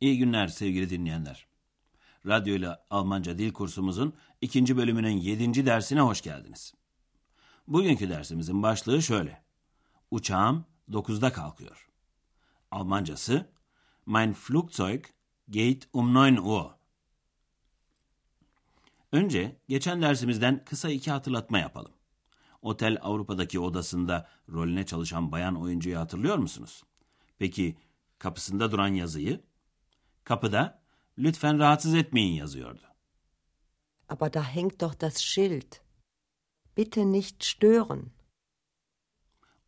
İyi günler sevgili dinleyenler. Radyo ile Almanca dil kursumuzun ikinci bölümünün yedinci dersine hoş geldiniz. Bugünkü dersimizin başlığı şöyle. Uçağım 9'da kalkıyor. Almancası Mein Flugzeug geht um 9 Uhr. Önce geçen dersimizden kısa iki hatırlatma yapalım. Otel Avrupa'daki odasında rolüne çalışan bayan oyuncuyu hatırlıyor musunuz? Peki kapısında duran yazıyı? Kapıda lütfen rahatsız etmeyin yazıyordu. Aber da hängt doch das Schild. Bitte nicht stören.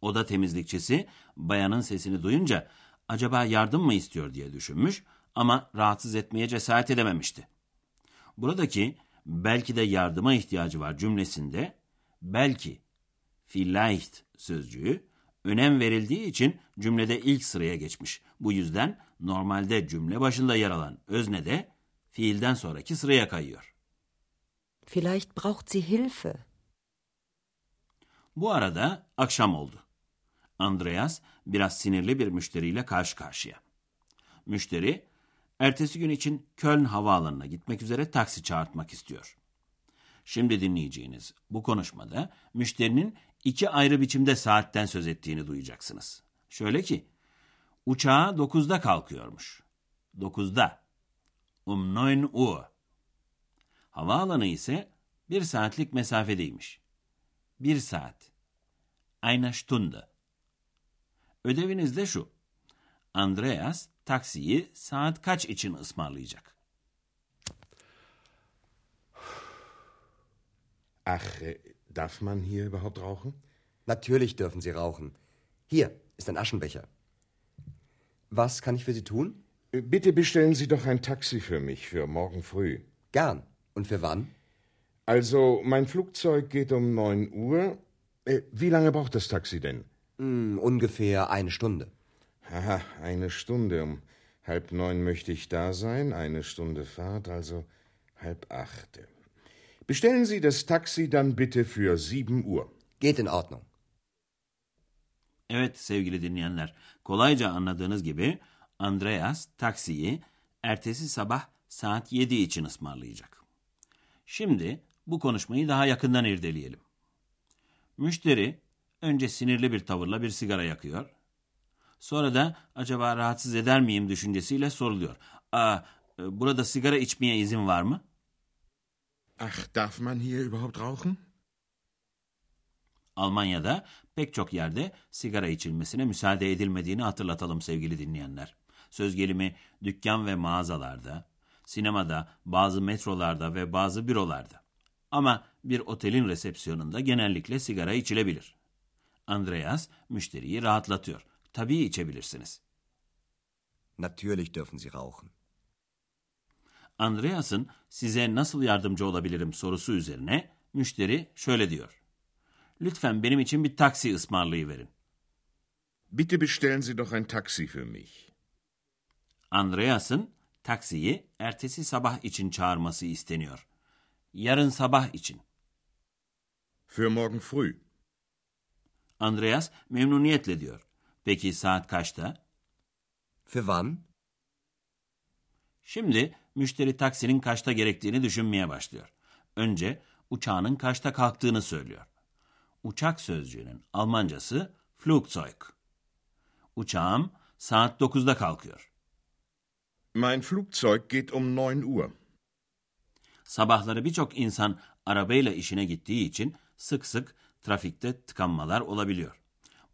Oda temizlikçisi bayanın sesini duyunca acaba yardım mı istiyor diye düşünmüş ama rahatsız etmeye cesaret edememişti. Buradaki belki de yardıma ihtiyacı var cümlesinde belki vielleicht sözcüğü önem verildiği için cümlede ilk sıraya geçmiş. Bu yüzden normalde cümle başında yer alan özne de fiilden sonraki sıraya kayıyor. Vielleicht braucht sie Hilfe. Bu arada akşam oldu. Andreas biraz sinirli bir müşteriyle karşı karşıya. Müşteri, ertesi gün için Köln havaalanına gitmek üzere taksi çağırtmak istiyor. Şimdi dinleyeceğiniz bu konuşmada müşterinin iki ayrı biçimde saatten söz ettiğini duyacaksınız. Şöyle ki, uçağa 9'da kalkıyormuş. 9'da. Um 9 Uhr. Havaalanı ise bir saatlik mesafedeymiş. Bir saat. Eine Stunde. Ödeviniz de şu. Andreas taksiyi saat kaç için ısmarlayacak? Ach, darf man hier überhaupt rauchen? Natürlich dürfen Sie rauchen. Hier ist ein Aschenbecher. Was kann ich für Sie tun? Äh, Bitte bestellen Sie doch ein Taxi für mich für morgen früh. Gern. Und für wann? Also, mein Flugzeug geht um 9 Uhr. Äh, Wie lange braucht das Taxi denn? Hm, ungefähr eine Stunde. Haha, eine Stunde. Um halb neun möchte ich da sein. Eine Stunde Fahrt, also halb acht. Bestellen Sie das Taxi dann bitte für 7 Uhr. Geht in Ordnung. Evet sevgili dinleyenler, kolayca anladığınız gibi Andreas taksiyi ertesi sabah saat 7 için ısmarlayacak. Şimdi bu konuşmayı daha yakından irdeleyelim. Müşteri önce sinirli bir tavırla bir sigara yakıyor. Sonra da acaba rahatsız eder miyim düşüncesiyle soruluyor. Aa, e, burada sigara içmeye izin var mı? Ach, darf man hier überhaupt rauchen? Almanya'da pek çok yerde sigara içilmesine müsaade edilmediğini hatırlatalım sevgili dinleyenler. Söz gelimi dükkan ve mağazalarda, sinemada, bazı metrolarda ve bazı bürolarda. Ama bir otelin resepsiyonunda genellikle sigara içilebilir. Andreas müşteriyi rahatlatıyor. Tabii içebilirsiniz. Natürlich dürfen Sie rauchen. Andreas'ın size nasıl yardımcı olabilirim sorusu üzerine müşteri şöyle diyor. Lütfen benim için bir taksi ısmarlayıverin. Bitte bestellen Sie doch ein Taxi für mich. Andreas'ın taksiyi ertesi sabah için çağırması isteniyor. Yarın sabah için. Für morgen früh. Andreas memnuniyetle diyor. Peki saat kaçta? Für wann? Şimdi müşteri taksinin kaçta gerektiğini düşünmeye başlıyor. Önce uçağının kaçta kalktığını söylüyor. Uçak sözcüğünün Almancası Flugzeug. Uçağım saat 9'da kalkıyor. Mein Flugzeug geht um 9 Uhr. Sabahları birçok insan arabayla işine gittiği için sık sık trafikte tıkanmalar olabiliyor.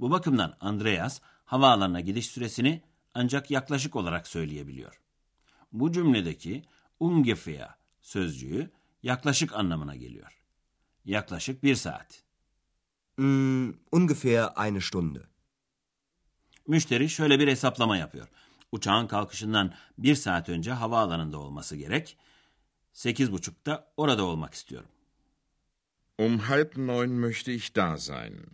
Bu bakımdan Andreas havaalanına gidiş süresini ancak yaklaşık olarak söyleyebiliyor. Bu cümledeki ungefähr sözcüğü yaklaşık anlamına geliyor. Yaklaşık bir saat. Hm, ungefähr eine Stunde. Müşteri şöyle bir hesaplama yapıyor. Uçağın kalkışından bir saat önce havaalanında olması gerek. Sekiz buçukta orada olmak istiyorum. Um halb neun möchte ich da sein.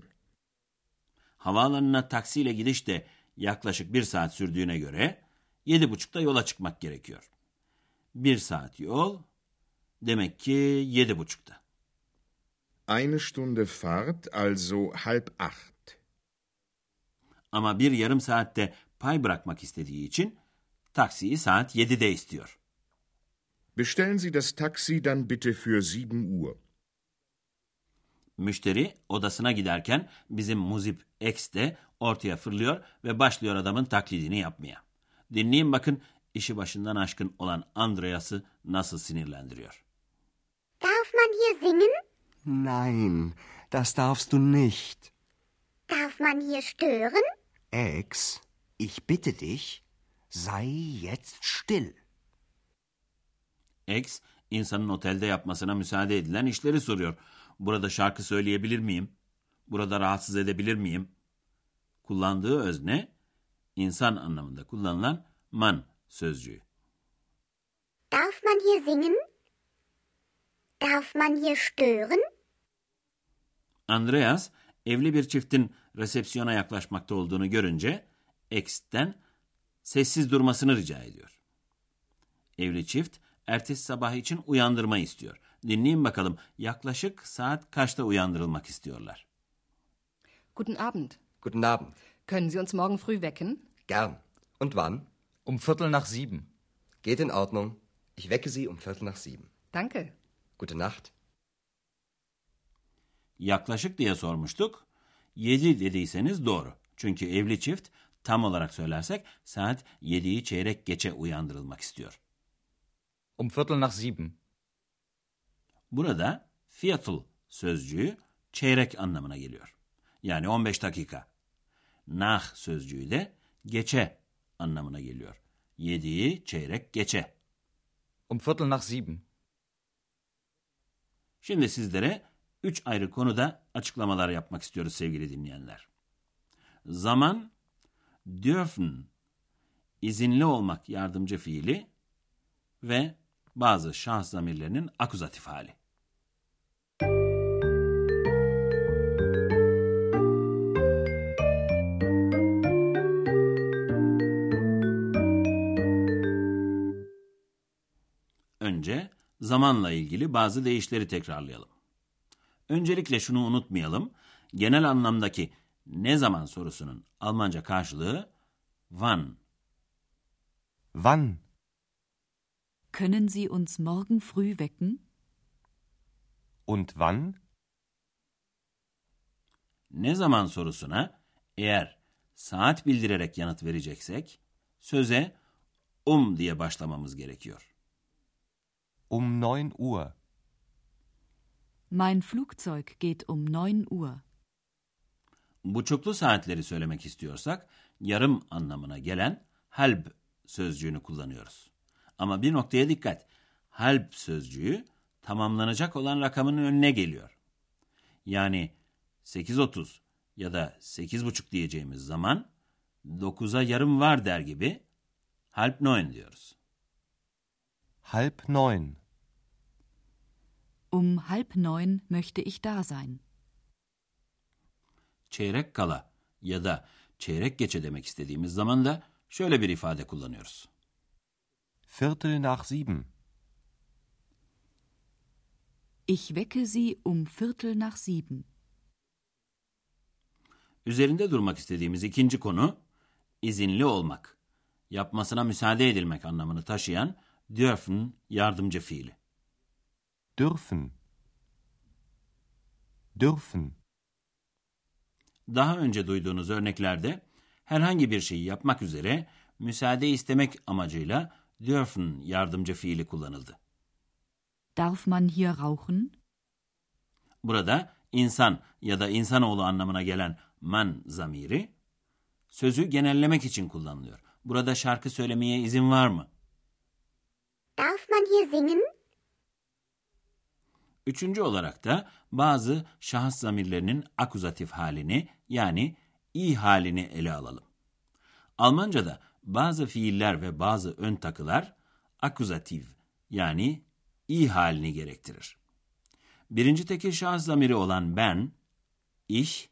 Havaalanına taksiyle gidiş de yaklaşık bir saat sürdüğüne göre yedi buçukta yola çıkmak gerekiyor. Bir saat yol demek ki yedi buçukta. Eine Stunde Fahrt, also halb acht. Ama bir yarım saatte pay bırakmak istediği için taksiyi saat 7'de istiyor. Bestellen Sie das Taxi dann bitte für sieben Uhr. Müşteri odasına giderken bizim muzip X de ortaya fırlıyor ve başlıyor adamın taklidini yapmaya. Dinleyin bakın işi başından aşkın olan Andreas'ı nasıl sinirlendiriyor. Darf man hier singen? Nein, das darfst du nicht. Darf man hier stören? Ex, ich bitte dich, sei jetzt still. X insanın otelde yapmasına müsaade edilen işleri soruyor. Burada şarkı söyleyebilir miyim? Burada rahatsız edebilir miyim? Kullandığı özne insan anlamında kullanılan man sözcüğü. Darf man hier singen? Darf man hier stören? Andreas evli bir çiftin resepsiyona yaklaşmakta olduğunu görünce X'ten sessiz durmasını rica ediyor. Evli çift ertesi sabah için uyandırma istiyor. Dinleyin bakalım yaklaşık saat kaçta uyandırılmak istiyorlar. Guten Abend. Guten Abend. Können Sie uns morgen früh wecken? Gern. Und wann? Um Viertel nach sieben. Geht in Ordnung. Ich wecke Sie um Viertel nach sieben. Danke. Gute Nacht. Yaklaşık diye sormuştuk. 7 dediyseniz doğru. Çünkü evli çift tam olarak söylersek saat 7'yi çeyrek geçe uyandırılmak istiyor. Um Viertel nach sieben. Burada Viertel sözcüğü çeyrek anlamına geliyor. Yani 15 dakika. Nach sözcüğü de geçe anlamına geliyor. 7'yi çeyrek geçe. Um Viertel nach sieben. Şimdi sizlere üç ayrı konuda açıklamalar yapmak istiyoruz sevgili dinleyenler. Zaman, dürfen, izinli olmak yardımcı fiili ve bazı şahıs zamirlerinin akuzatif hali. Önce zamanla ilgili bazı deyişleri tekrarlayalım. Öncelikle şunu unutmayalım. Genel anlamdaki ne zaman sorusunun Almanca karşılığı wann. Wann? Können Sie uns morgen früh wecken? Und wann? Ne zaman sorusuna eğer saat bildirerek yanıt vereceksek söze um diye başlamamız gerekiyor. Um 9 Uhr. Mein Flugzeug geht um 9 Uhr. Buçuklu saatleri söylemek istiyorsak yarım anlamına gelen halb sözcüğünü kullanıyoruz. Ama bir noktaya dikkat. Halb sözcüğü tamamlanacak olan rakamın önüne geliyor. Yani 8.30 ya da 8.30 diyeceğimiz zaman 9'a yarım var der gibi halb neun diyoruz. Halb neun. Um halb neun möchte ich da sein. Çeyrek kala ya da çeyrek geçe demek istediğimiz zaman da şöyle bir ifade kullanıyoruz. Viertel nach sieben. Ich wecke Sie um Viertel nach sieben. Üzerinde durmak istediğimiz ikinci konu izinli olmak. Yapmasına müsaade edilmek anlamını taşıyan dürfen yardımcı fiili. Dürfen. Dürfen. Daha önce duyduğunuz örneklerde herhangi bir şeyi yapmak üzere müsaade istemek amacıyla dürfen yardımcı fiili kullanıldı. Darf man hier rauchen? Burada insan ya da insanoğlu anlamına gelen man zamiri sözü genellemek için kullanılıyor. Burada şarkı söylemeye izin var mı? Hier singen? Üçüncü olarak da bazı şahıs zamirlerinin akuzatif halini yani i halini ele alalım. Almanca'da bazı fiiller ve bazı ön takılar akuzatif yani i halini gerektirir. Birinci tekil şahıs zamiri olan ben, ich,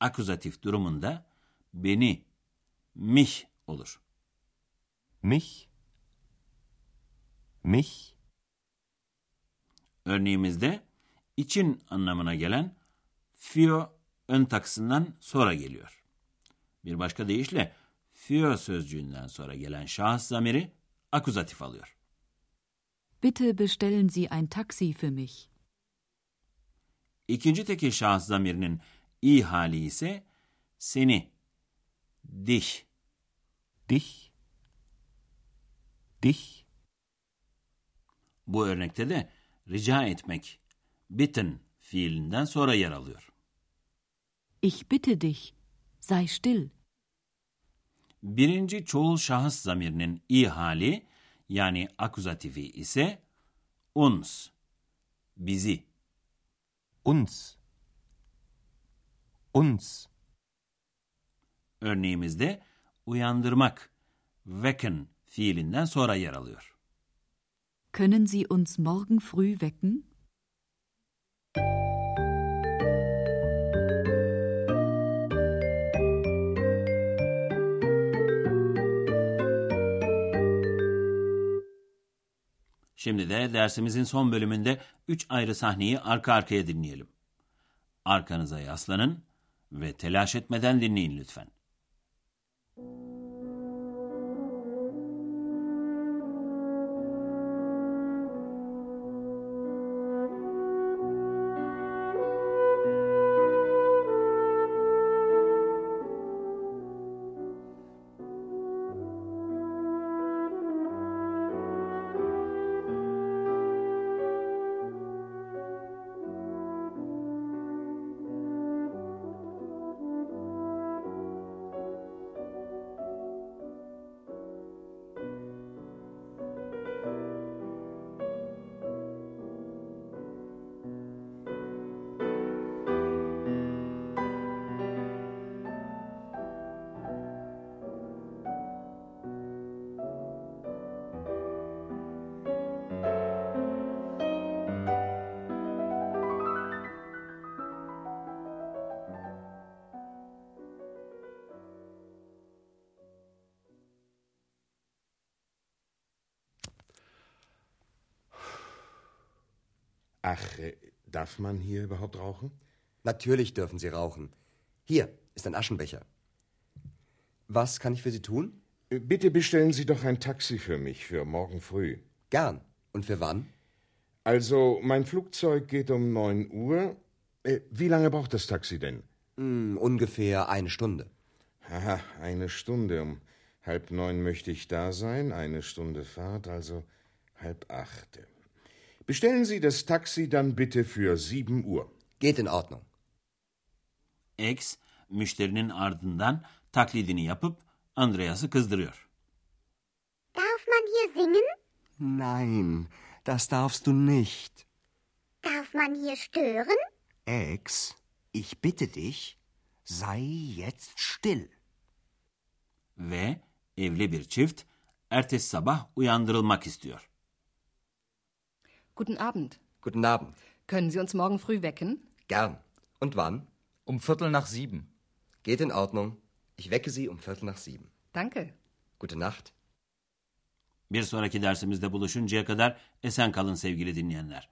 akuzatif durumunda beni, mich olur. Mich. Mich. Örneğimizde için anlamına gelen für ön takısından sonra geliyor. Bir başka deyişle für sözcüğünden sonra gelen şahıs zamiri akuzatif alıyor. Bitte bestellen Sie ein Taxi für mich. İkinci tekil şahıs zamirinin i hali ise seni, dich. Dich. Dich. Bu örnekte de rica etmek, bitten fiilinden sonra yer alıyor. Ich bitte dich, sei still. Birinci çoğul şahıs zamirinin i hali yani akuzatifi ise uns, bizi. Uns. Uns. Örneğimizde uyandırmak, wecken fiilinden sonra yer alıyor. Können Sie uns morgen früh wecken? Şimdi de dersimizin son bölümünde üç ayrı sahneyi arka arkaya dinleyelim. Arkanıza yaslanın ve telaş etmeden dinleyin lütfen. Ach, äh, darf man hier überhaupt rauchen? Natürlich dürfen Sie rauchen. Hier ist ein Aschenbecher. Was kann ich für Sie tun? Äh, Bitte bestellen Sie doch ein Taxi für mich für morgen früh. Gern. Und für wann? Also, mein Flugzeug geht um 9 Uhr. Äh, Wie lange braucht das Taxi denn? Hm, ungefähr eine Stunde. Haha, eine Stunde. Um halb neun möchte ich da sein. Eine Stunde Fahrt, also halb acht. Bestellen Sie das Taxi dann bitte für sieben Uhr. Geht in Ordnung. X, müşterinin ardından taklidini yapıp Andreas'ı kızdırıyor. Darf man hier singen? Nein, das darfst du nicht. Darf man hier stören? Ex, ich bitte dich, sei jetzt still. Ve evli bir çift ertesi sabah uyandırılmak istiyor. Guten Abend. Guten Abend. Können Sie uns morgen früh wecken? Gern. Und wann? Um Viertel nach sieben. Geht in Ordnung. Ich wecke Sie um Viertel nach sieben. Danke. Gute Nacht. Bir sonraki dersimizde buluşuncaya kadar esen kalın sevgili dinleyenler.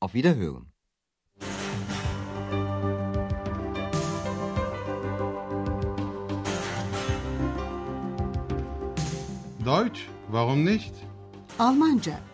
Auf Wiederhören. Deutsch, warum nicht? Almanca